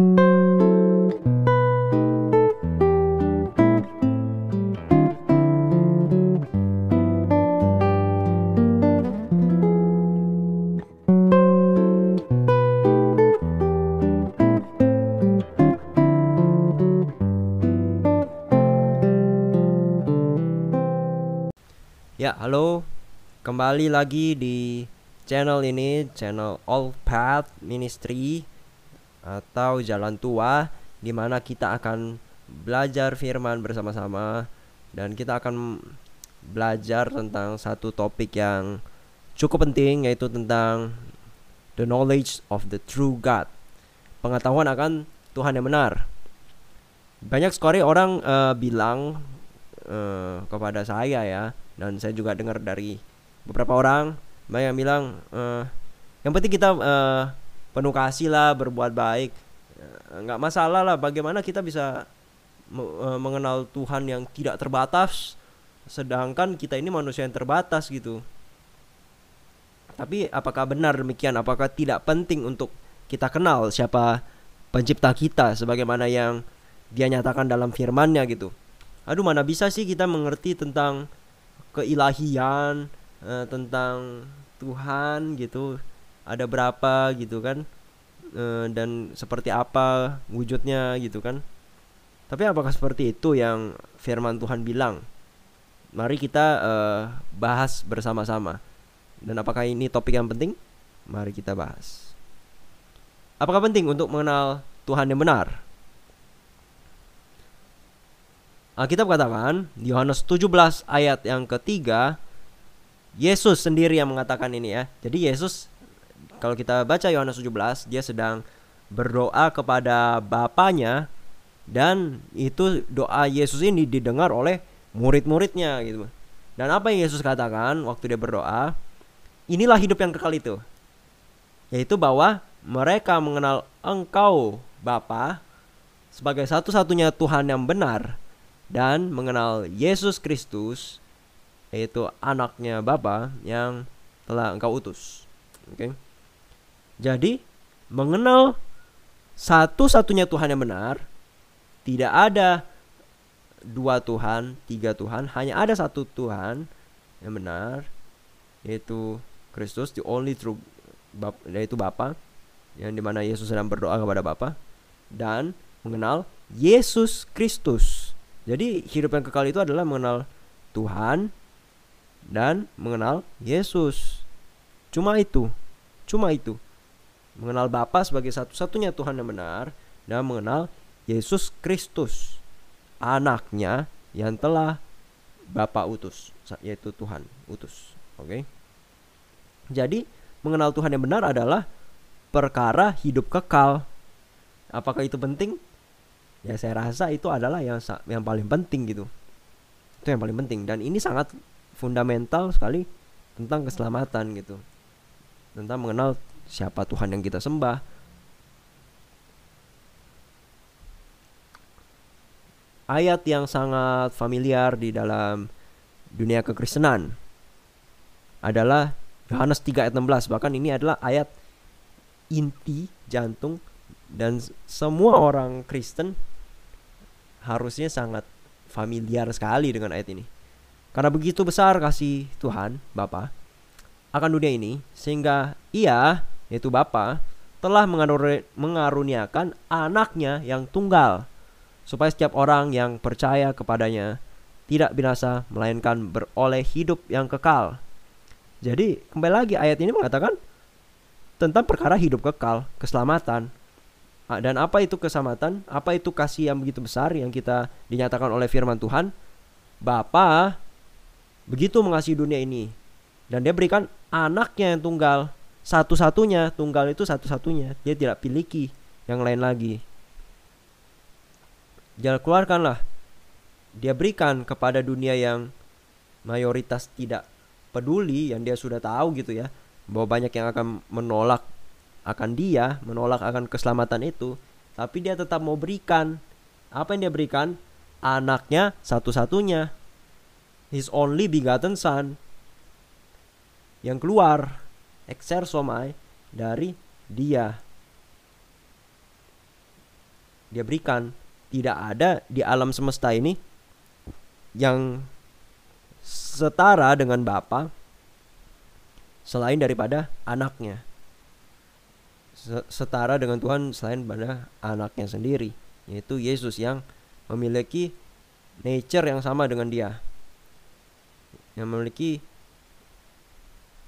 Ya, halo. Kembali lagi di channel ini, channel All Path Ministry atau Jalan Tua di mana kita akan belajar firman bersama-sama dan kita akan belajar tentang satu topik yang cukup penting yaitu tentang the knowledge of the true God. Pengetahuan akan Tuhan yang benar. Banyak sekali orang eh, bilang eh, kepada saya ya dan saya juga dengar dari beberapa orang banyak yang bilang eh, yang penting kita eh, penuh kasih lah berbuat baik. Nggak masalah lah bagaimana kita bisa eh, mengenal Tuhan yang tidak terbatas sedangkan kita ini manusia yang terbatas gitu. Tapi apakah benar demikian? Apakah tidak penting untuk kita kenal siapa pencipta kita sebagaimana yang dia nyatakan dalam firman-Nya gitu? Aduh mana bisa sih kita mengerti tentang keilahian eh, tentang Tuhan gitu ada berapa gitu kan Eh, dan seperti apa wujudnya gitu kan. Tapi apakah seperti itu yang firman Tuhan bilang? Mari kita eh, bahas bersama-sama. Dan apakah ini topik yang penting? Mari kita bahas. Apakah penting untuk mengenal Tuhan yang benar? Alkitab katakan di Yohanes 17 ayat yang ketiga Yesus sendiri yang mengatakan ini ya. Jadi Yesus kalau kita baca Yohanes 17 dia sedang berdoa kepada Bapaknya dan itu doa Yesus ini didengar oleh murid-muridnya gitu. Dan apa yang Yesus katakan waktu dia berdoa? Inilah hidup yang kekal itu. Yaitu bahwa mereka mengenal Engkau Bapa sebagai satu-satunya Tuhan yang benar dan mengenal Yesus Kristus yaitu anaknya Bapa yang telah engkau utus. Oke. Jadi mengenal satu-satunya Tuhan yang benar, tidak ada dua Tuhan, tiga Tuhan, hanya ada satu Tuhan yang benar, yaitu Kristus, the only true Bap, yaitu Bapa, yang di mana Yesus sedang berdoa kepada Bapa dan mengenal Yesus Kristus. Jadi hidup yang kekal itu adalah mengenal Tuhan dan mengenal Yesus. Cuma itu. Cuma itu. Mengenal Bapa sebagai satu-satunya Tuhan yang benar dan mengenal Yesus Kristus, anaknya yang telah Bapa utus, yaitu Tuhan utus. Oke. Jadi, mengenal Tuhan yang benar adalah perkara hidup kekal. Apakah itu penting? Ya saya rasa itu adalah yang yang paling penting gitu. Itu yang paling penting dan ini sangat fundamental sekali tentang keselamatan gitu. Tentang mengenal siapa Tuhan yang kita sembah. Ayat yang sangat familiar di dalam dunia kekristenan adalah Yohanes 3 ayat 16 bahkan ini adalah ayat inti jantung dan semua orang Kristen harusnya sangat familiar sekali dengan ayat ini. Karena begitu besar kasih Tuhan Bapa akan dunia ini sehingga ia yaitu Bapa telah mengaruniakan anaknya yang tunggal supaya setiap orang yang percaya kepadanya tidak binasa melainkan beroleh hidup yang kekal. Jadi kembali lagi ayat ini mengatakan tentang perkara hidup kekal, keselamatan. Dan apa itu keselamatan? Apa itu kasih yang begitu besar yang kita dinyatakan oleh firman Tuhan? Bapa begitu mengasihi dunia ini dan dia berikan anaknya yang tunggal satu-satunya tunggal itu satu-satunya. Dia tidak piliki yang lain lagi. Jangan keluarkanlah. Dia berikan kepada dunia yang mayoritas tidak peduli yang dia sudah tahu gitu ya bahwa banyak yang akan menolak akan dia menolak akan keselamatan itu. Tapi dia tetap mau berikan. Apa yang dia berikan? Anaknya satu-satunya. His only begotten son. Yang keluar exersomai dari dia dia berikan. Tidak ada di alam semesta ini yang setara dengan Bapa selain daripada anaknya. Setara dengan Tuhan selain pada anaknya sendiri, yaitu Yesus yang memiliki nature yang sama dengan dia. Yang memiliki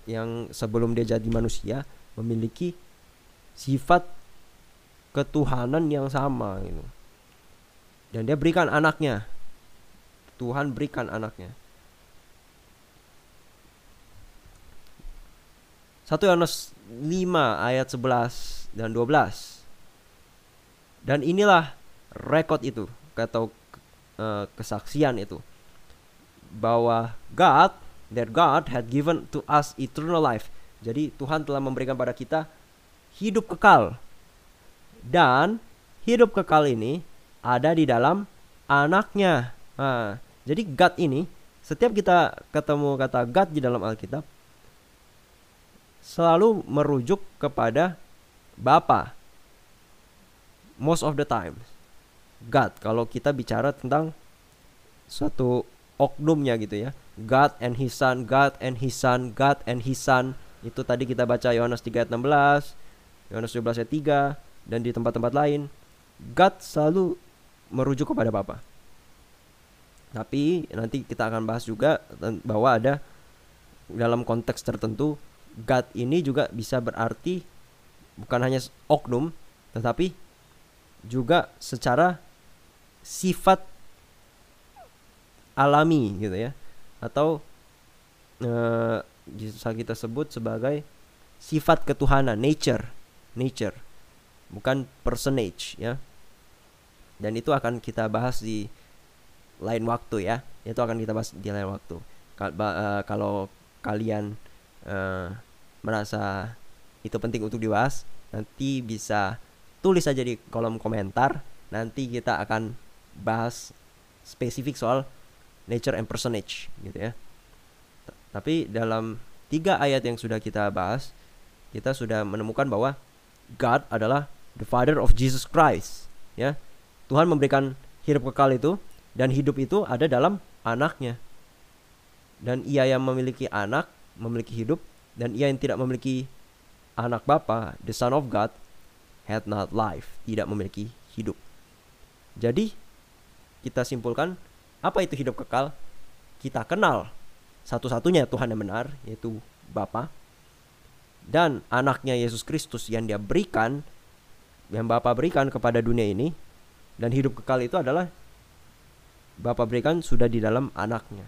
yang sebelum dia jadi manusia memiliki sifat ketuhanan yang sama gitu. Dan dia berikan anaknya. Tuhan berikan anaknya. 1 Yohanes 5 ayat 11 dan 12. Dan inilah rekod itu atau uh, kesaksian itu bahwa God that God had given to us eternal life. Jadi Tuhan telah memberikan pada kita hidup kekal. Dan hidup kekal ini ada di dalam anaknya. Nah, jadi God ini setiap kita ketemu kata God di dalam Alkitab selalu merujuk kepada Bapa. Most of the time. God kalau kita bicara tentang suatu oknumnya gitu ya. God and his son, God and his son, God and his son. Itu tadi kita baca Yohanes 3 ayat 16, Yohanes 17 ayat 3 dan di tempat-tempat lain. God selalu merujuk kepada Bapa. Tapi nanti kita akan bahas juga bahwa ada dalam konteks tertentu God ini juga bisa berarti bukan hanya oknum tetapi juga secara sifat alami gitu ya. Atau uh, kita sebut sebagai sifat ketuhanan nature nature. Bukan personage ya. Dan itu akan kita bahas di lain waktu ya. Itu akan kita bahas di lain waktu. Uh, kalau kalian uh, merasa itu penting untuk dibahas nanti bisa tulis saja di kolom komentar. Nanti kita akan bahas spesifik soal nature and personage gitu ya. Tapi dalam tiga ayat yang sudah kita bahas, kita sudah menemukan bahwa God adalah the Father of Jesus Christ. Ya, Tuhan memberikan hidup kekal itu dan hidup itu ada dalam anaknya. Dan ia yang memiliki anak memiliki hidup dan ia yang tidak memiliki anak Bapa, the Son of God, had not life, tidak memiliki hidup. Jadi kita simpulkan apa itu hidup kekal? Kita kenal satu-satunya Tuhan yang benar, yaitu Bapa dan anaknya Yesus Kristus yang dia berikan yang Bapa berikan kepada dunia ini dan hidup kekal itu adalah Bapa berikan sudah di dalam anaknya.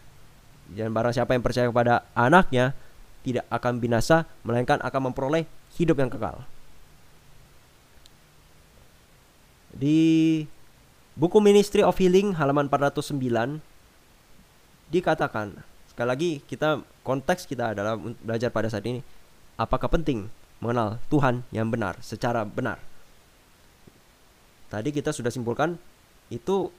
Dan barang siapa yang percaya kepada anaknya tidak akan binasa melainkan akan memperoleh hidup yang kekal. Di Buku Ministry of Healing halaman 409 dikatakan sekali lagi kita konteks kita adalah belajar pada saat ini apakah penting mengenal Tuhan yang benar secara benar. Tadi kita sudah simpulkan itu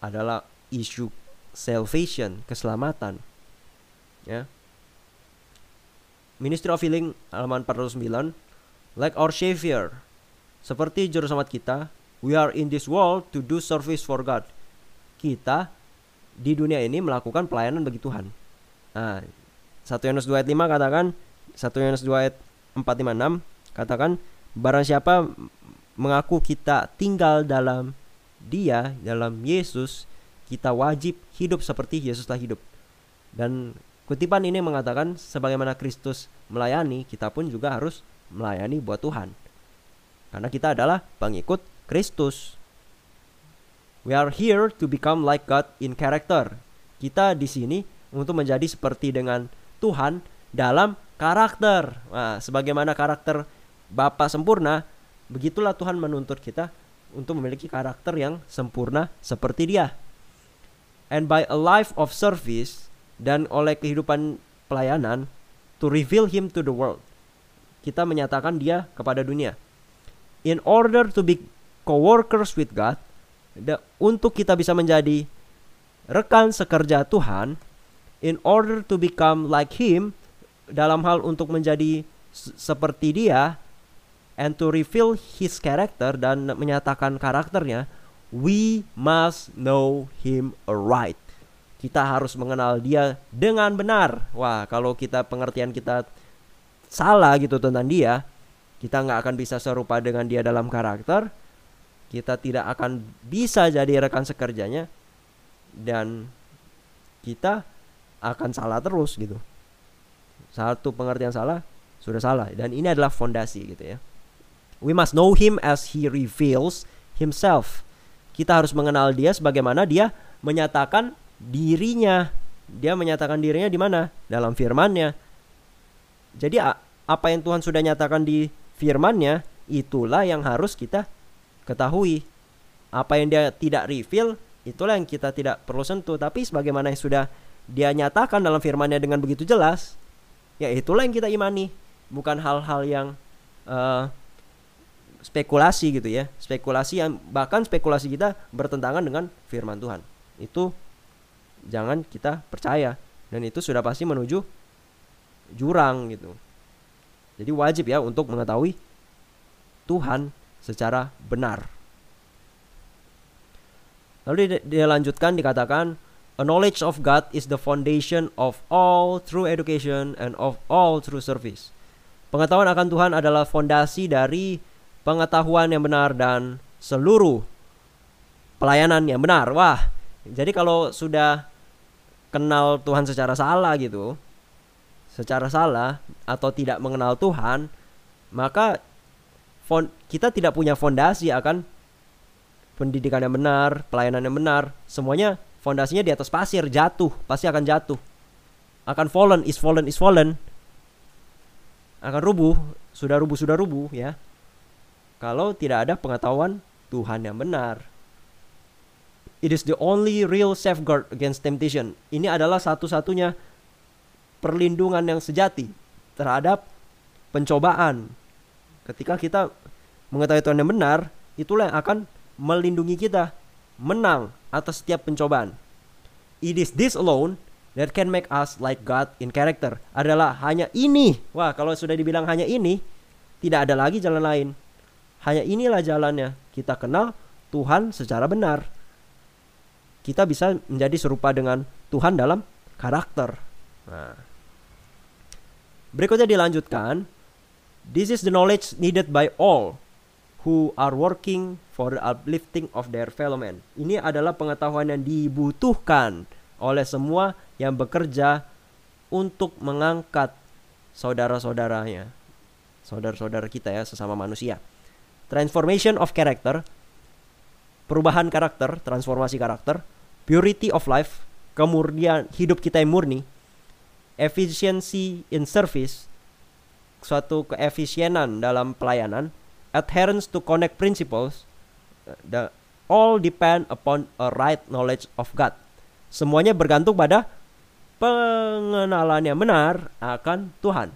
adalah isu salvation, keselamatan. Ya. Ministry of Healing halaman 409 like our savior seperti juru selamat kita We are in this world to do service for God. Kita di dunia ini melakukan pelayanan bagi Tuhan. Nah, 1 Yohanes 2 ayat 5 katakan 1 Yohanes 2 ayat 4 5 6 katakan barang siapa mengaku kita tinggal dalam dia dalam Yesus kita wajib hidup seperti Yesus telah hidup. Dan kutipan ini mengatakan sebagaimana Kristus melayani, kita pun juga harus melayani buat Tuhan. Karena kita adalah pengikut Kristus. We are here to become like God in character. Kita di sini untuk menjadi seperti dengan Tuhan dalam karakter. Nah, sebagaimana karakter Bapa sempurna, begitulah Tuhan menuntut kita untuk memiliki karakter yang sempurna seperti Dia. And by a life of service dan oleh kehidupan pelayanan to reveal him to the world. Kita menyatakan dia kepada dunia. In order to be co-workers with God untuk kita bisa menjadi rekan sekerja Tuhan in order to become like him dalam hal untuk menjadi seperti dia and to reveal his character dan menyatakan karakternya, we must know him right. Kita harus mengenal dia dengan benar. Wah, kalau kita pengertian kita salah gitu tentang dia, kita nggak akan bisa serupa dengan dia dalam karakter. Kita tidak akan bisa jadi rekan sekerjanya dan kita akan salah terus gitu. Satu pengertian salah sudah salah dan ini adalah fondasi gitu ya. We must know him as he reveals himself. Kita harus mengenal dia sebagaimana dia menyatakan dirinya. Dia menyatakan dirinya di mana? Dalam firman-Nya. Jadi apa yang Tuhan sudah nyatakan di firman-Nya, itulah yang harus kita ketahui. Apa yang dia tidak reveal, itulah yang kita tidak perlu sentuh. Tapi sebagaimana yang sudah dia nyatakan dalam firman-Nya dengan begitu jelas, ya itulah yang kita imani. Bukan hal-hal yang uh, spekulasi gitu ya spekulasi yang bahkan spekulasi kita bertentangan dengan firman Tuhan itu jangan kita percaya dan itu sudah pasti menuju jurang gitu jadi wajib ya untuk mengetahui Tuhan secara benar lalu dia lanjutkan dikatakan a knowledge of God is the foundation of all true education and of all true service pengetahuan akan Tuhan adalah fondasi dari pengetahuan yang benar dan seluruh pelayanan yang benar. Wah, jadi kalau sudah kenal Tuhan secara salah gitu, secara salah atau tidak mengenal Tuhan, maka kita tidak punya fondasi akan pendidikan yang benar, pelayanan yang benar. Semuanya fondasinya di atas pasir, jatuh, pasti akan jatuh. Akan fallen, is fallen, is fallen. Akan rubuh, sudah rubuh, sudah rubuh ya kalau tidak ada pengetahuan Tuhan yang benar. It is the only real safeguard against temptation. Ini adalah satu-satunya perlindungan yang sejati terhadap pencobaan. Ketika kita mengetahui Tuhan yang benar, itulah yang akan melindungi kita menang atas setiap pencobaan. It is this alone that can make us like God in character. Adalah hanya ini. Wah, kalau sudah dibilang hanya ini, tidak ada lagi jalan lain. Hanya inilah jalannya. Kita kenal Tuhan secara benar. Kita bisa menjadi serupa dengan Tuhan dalam karakter. Nah. Berikutnya dilanjutkan. This is the knowledge needed by all who are working for the uplifting of their fellow men. Ini adalah pengetahuan yang dibutuhkan oleh semua yang bekerja untuk mengangkat saudara-saudaranya. Saudara-saudara kita ya, sesama manusia transformation of character, perubahan karakter, transformasi karakter, purity of life, kemurnian hidup kita yang murni, efficiency in service, suatu keefisienan dalam pelayanan, adherence to connect principles, the all depend upon a right knowledge of God. Semuanya bergantung pada pengenalan yang benar akan Tuhan.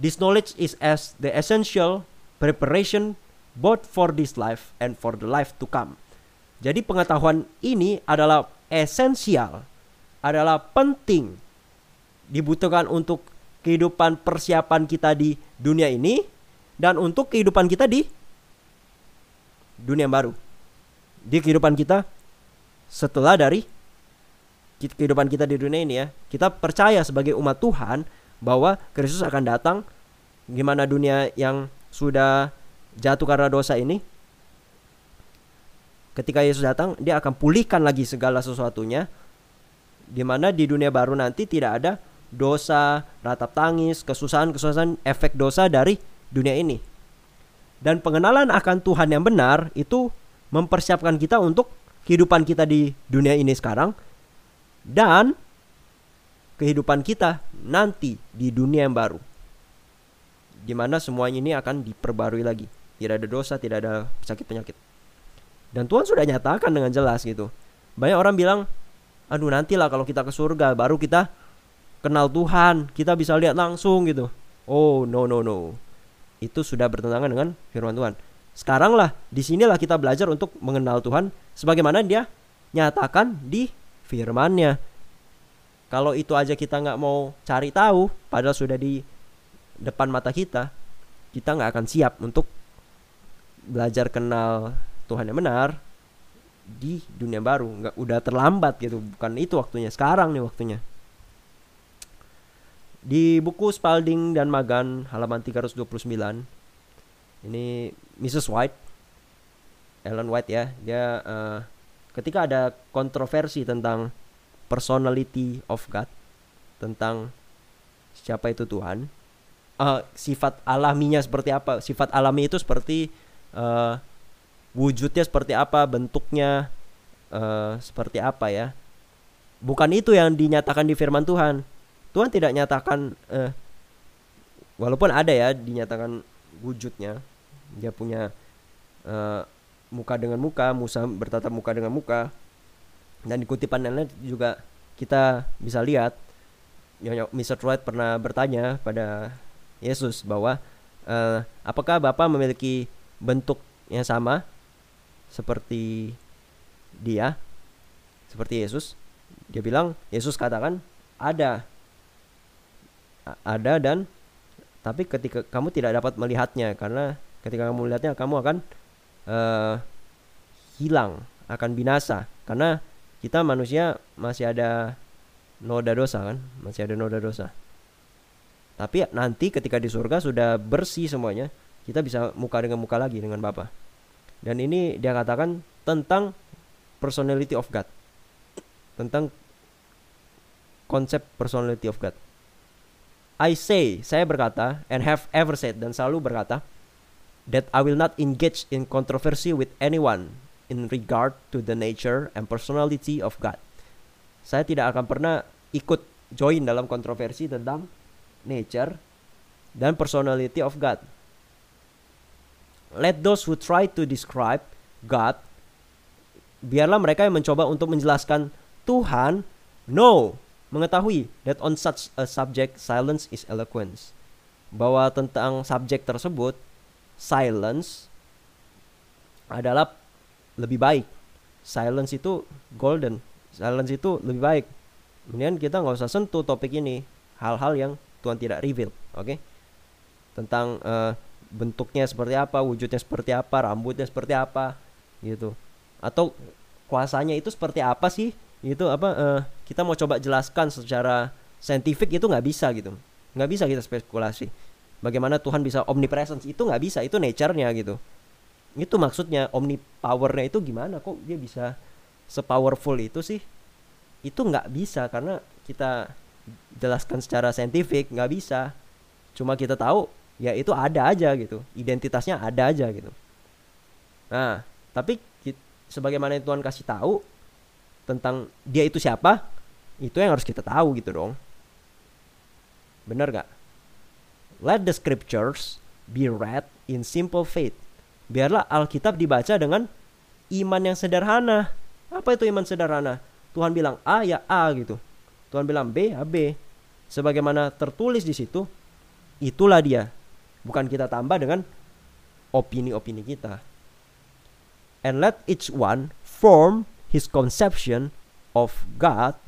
This knowledge is as the essential preparation both for this life and for the life to come. Jadi pengetahuan ini adalah esensial, adalah penting dibutuhkan untuk kehidupan persiapan kita di dunia ini dan untuk kehidupan kita di dunia baru. Di kehidupan kita setelah dari kehidupan kita di dunia ini ya. Kita percaya sebagai umat Tuhan bahwa Kristus akan datang gimana dunia yang sudah jatuh karena dosa ini ketika Yesus datang dia akan pulihkan lagi segala sesuatunya di mana di dunia baru nanti tidak ada dosa, ratap tangis, kesusahan-kesusahan efek dosa dari dunia ini. Dan pengenalan akan Tuhan yang benar itu mempersiapkan kita untuk kehidupan kita di dunia ini sekarang dan kehidupan kita nanti di dunia yang baru di mana semuanya ini akan diperbarui lagi. Tidak ada dosa, tidak ada penyakit-penyakit. Dan Tuhan sudah nyatakan dengan jelas gitu. Banyak orang bilang, aduh nantilah kalau kita ke surga baru kita kenal Tuhan, kita bisa lihat langsung gitu. Oh no no no, itu sudah bertentangan dengan firman Tuhan. Sekarang lah, di sinilah kita belajar untuk mengenal Tuhan sebagaimana Dia nyatakan di firmannya. Kalau itu aja kita nggak mau cari tahu, padahal sudah di depan mata kita, kita nggak akan siap untuk belajar kenal Tuhan yang benar di dunia baru nggak udah terlambat gitu bukan itu waktunya sekarang nih waktunya di buku Spalding dan Magan halaman 329 ini Mrs. White Ellen White ya dia uh, ketika ada kontroversi tentang personality of God tentang siapa itu Tuhan uh, sifat alaminya seperti apa sifat alami itu seperti uh, wujudnya seperti apa, bentuknya uh, seperti apa ya. Bukan itu yang dinyatakan di firman Tuhan. Tuhan tidak nyatakan uh, walaupun ada ya dinyatakan wujudnya. Dia punya uh, muka dengan muka, Musa bertatap muka dengan muka. Dan di kutipan lain juga kita bisa lihat Mr. Wright pernah bertanya pada Yesus bahwa uh, apakah Bapak memiliki bentuk yang sama seperti dia seperti Yesus dia bilang Yesus katakan ada ada dan tapi ketika kamu tidak dapat melihatnya karena ketika kamu melihatnya kamu akan uh, hilang akan binasa karena kita manusia masih ada noda dosa kan masih ada noda dosa tapi nanti ketika di surga sudah bersih semuanya kita bisa muka dengan muka lagi dengan Bapa dan ini dia katakan tentang personality of God. Tentang konsep personality of God. I say, saya berkata, and have ever said, dan selalu berkata, that I will not engage in controversy with anyone in regard to the nature and personality of God. Saya tidak akan pernah ikut join dalam kontroversi tentang nature dan personality of God. Let those who try to describe God biarlah mereka yang mencoba untuk menjelaskan Tuhan no mengetahui that on such a subject silence is eloquence bahwa tentang subjek tersebut silence adalah lebih baik silence itu golden silence itu lebih baik kemudian kita nggak usah sentuh topik ini hal-hal yang Tuhan tidak reveal oke okay? tentang uh, bentuknya seperti apa, wujudnya seperti apa, rambutnya seperti apa, gitu. Atau kuasanya itu seperti apa sih? Itu apa? Uh, kita mau coba jelaskan secara saintifik itu nggak bisa gitu, nggak bisa kita spekulasi. Bagaimana Tuhan bisa omnipresence itu nggak bisa, itu nature-nya gitu. Itu maksudnya omnipowernya itu gimana kok dia bisa sepowerful itu sih? Itu nggak bisa karena kita jelaskan secara saintifik nggak bisa. Cuma kita tahu ya itu ada aja gitu identitasnya ada aja gitu nah tapi sebagaimana Tuhan kasih tahu tentang dia itu siapa itu yang harus kita tahu gitu dong. Bener gak let the scriptures be read in simple faith. Biarlah Alkitab dibaca dengan iman yang sederhana. Apa itu iman sederhana? Tuhan bilang A ya A gitu. Tuhan bilang B ya B. Sebagaimana tertulis di situ itulah dia. Bukan kita tambah dengan opini-opini kita. And let each one form his conception of God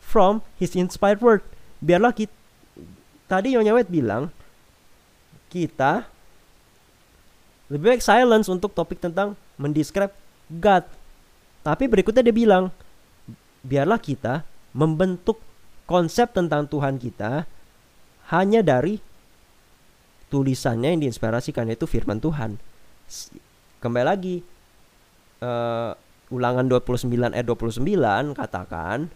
from his inspired word. Biarlah kita tadi Nyonya Wet bilang kita lebih baik silence untuk topik tentang mendescribe God. Tapi berikutnya dia bilang biarlah kita membentuk konsep tentang Tuhan kita hanya dari tulisannya yang diinspirasikan yaitu firman Tuhan. Kembali lagi uh, ulangan 29 ayat 29 katakan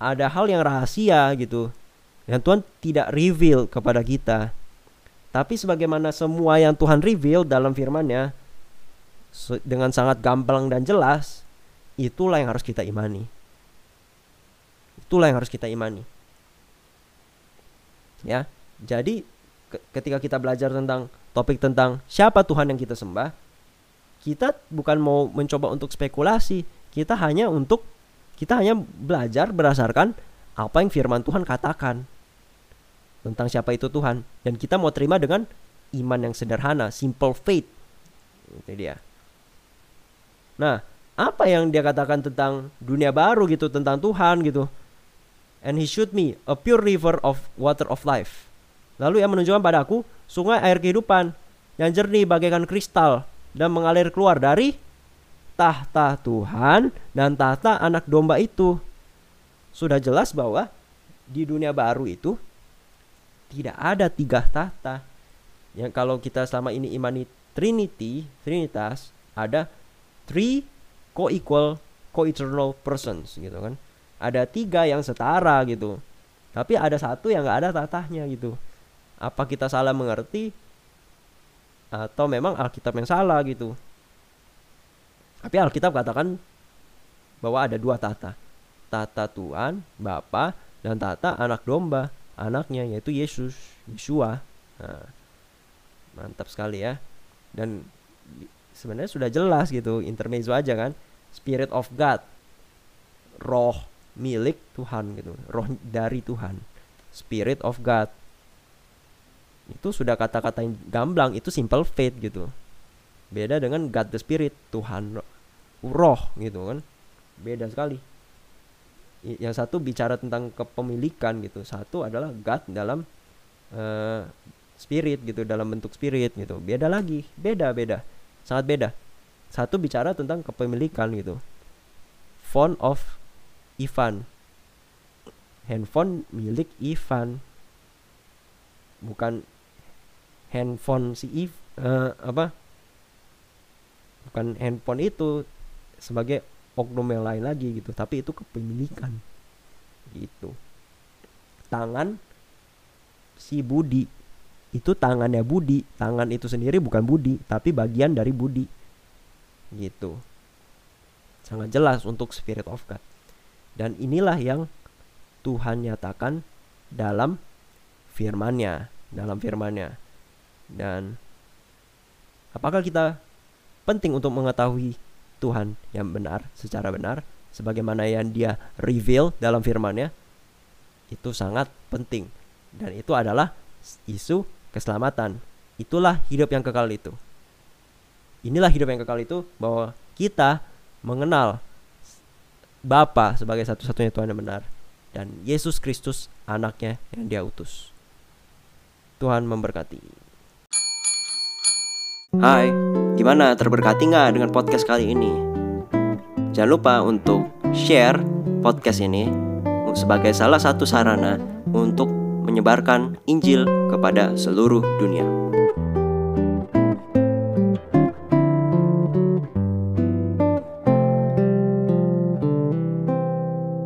ada hal yang rahasia gitu yang Tuhan tidak reveal kepada kita. Tapi sebagaimana semua yang Tuhan reveal dalam firman-Nya dengan sangat gamblang dan jelas, itulah yang harus kita imani. Itulah yang harus kita imani. Ya. Jadi ketika kita belajar tentang topik tentang siapa Tuhan yang kita sembah, kita bukan mau mencoba untuk spekulasi, kita hanya untuk kita hanya belajar berdasarkan apa yang firman Tuhan katakan tentang siapa itu Tuhan dan kita mau terima dengan iman yang sederhana, simple faith. Itu dia. Nah, apa yang dia katakan tentang dunia baru gitu, tentang Tuhan gitu. And he showed me a pure river of water of life Lalu ia menunjukkan padaku sungai air kehidupan yang jernih bagaikan kristal dan mengalir keluar dari tahta Tuhan dan tahta anak domba itu. Sudah jelas bahwa di dunia baru itu tidak ada tiga tahta. Yang kalau kita selama ini imani Trinity, Trinitas, ada three co-equal, co-eternal persons gitu kan. Ada tiga yang setara gitu. Tapi ada satu yang nggak ada tatahnya gitu. Apa kita salah mengerti? Atau memang Alkitab yang salah gitu? Tapi Alkitab katakan bahwa ada dua tata. Tata Tuhan, Bapa, dan tata anak domba, anaknya yaitu Yesus, Yeshua. Nah, mantap sekali ya. Dan sebenarnya sudah jelas gitu, intermezzo aja kan. Spirit of God. Roh milik Tuhan gitu roh dari Tuhan spirit of God itu sudah kata-kata yang gamblang itu simple faith gitu. Beda dengan God the Spirit Tuhan roh gitu kan. Beda sekali. Yang satu bicara tentang kepemilikan gitu satu adalah God dalam uh, spirit gitu dalam bentuk spirit gitu. Beda lagi beda beda sangat beda. Satu bicara tentang kepemilikan gitu. Font of Ivan. Handphone milik Ivan. Bukan handphone si Iv uh, apa? Bukan handphone itu sebagai oknum yang lain lagi gitu. Tapi itu kepemilikan. Gitu. Tangan si Budi. Itu tangannya Budi. Tangan itu sendiri bukan Budi tapi bagian dari Budi. Gitu. Sangat jelas untuk spirit of God. Dan inilah yang Tuhan nyatakan dalam firman-Nya, dalam firman-Nya. Dan apakah kita penting untuk mengetahui Tuhan yang benar secara benar sebagaimana yang dia reveal dalam firman-Nya? Itu sangat penting. Dan itu adalah isu keselamatan. Itulah hidup yang kekal itu. Inilah hidup yang kekal itu bahwa kita mengenal Bapa sebagai satu-satunya Tuhan yang benar dan Yesus Kristus anaknya yang dia utus. Tuhan memberkati. Hai, gimana terberkati nggak dengan podcast kali ini? Jangan lupa untuk share podcast ini sebagai salah satu sarana untuk menyebarkan Injil kepada seluruh dunia.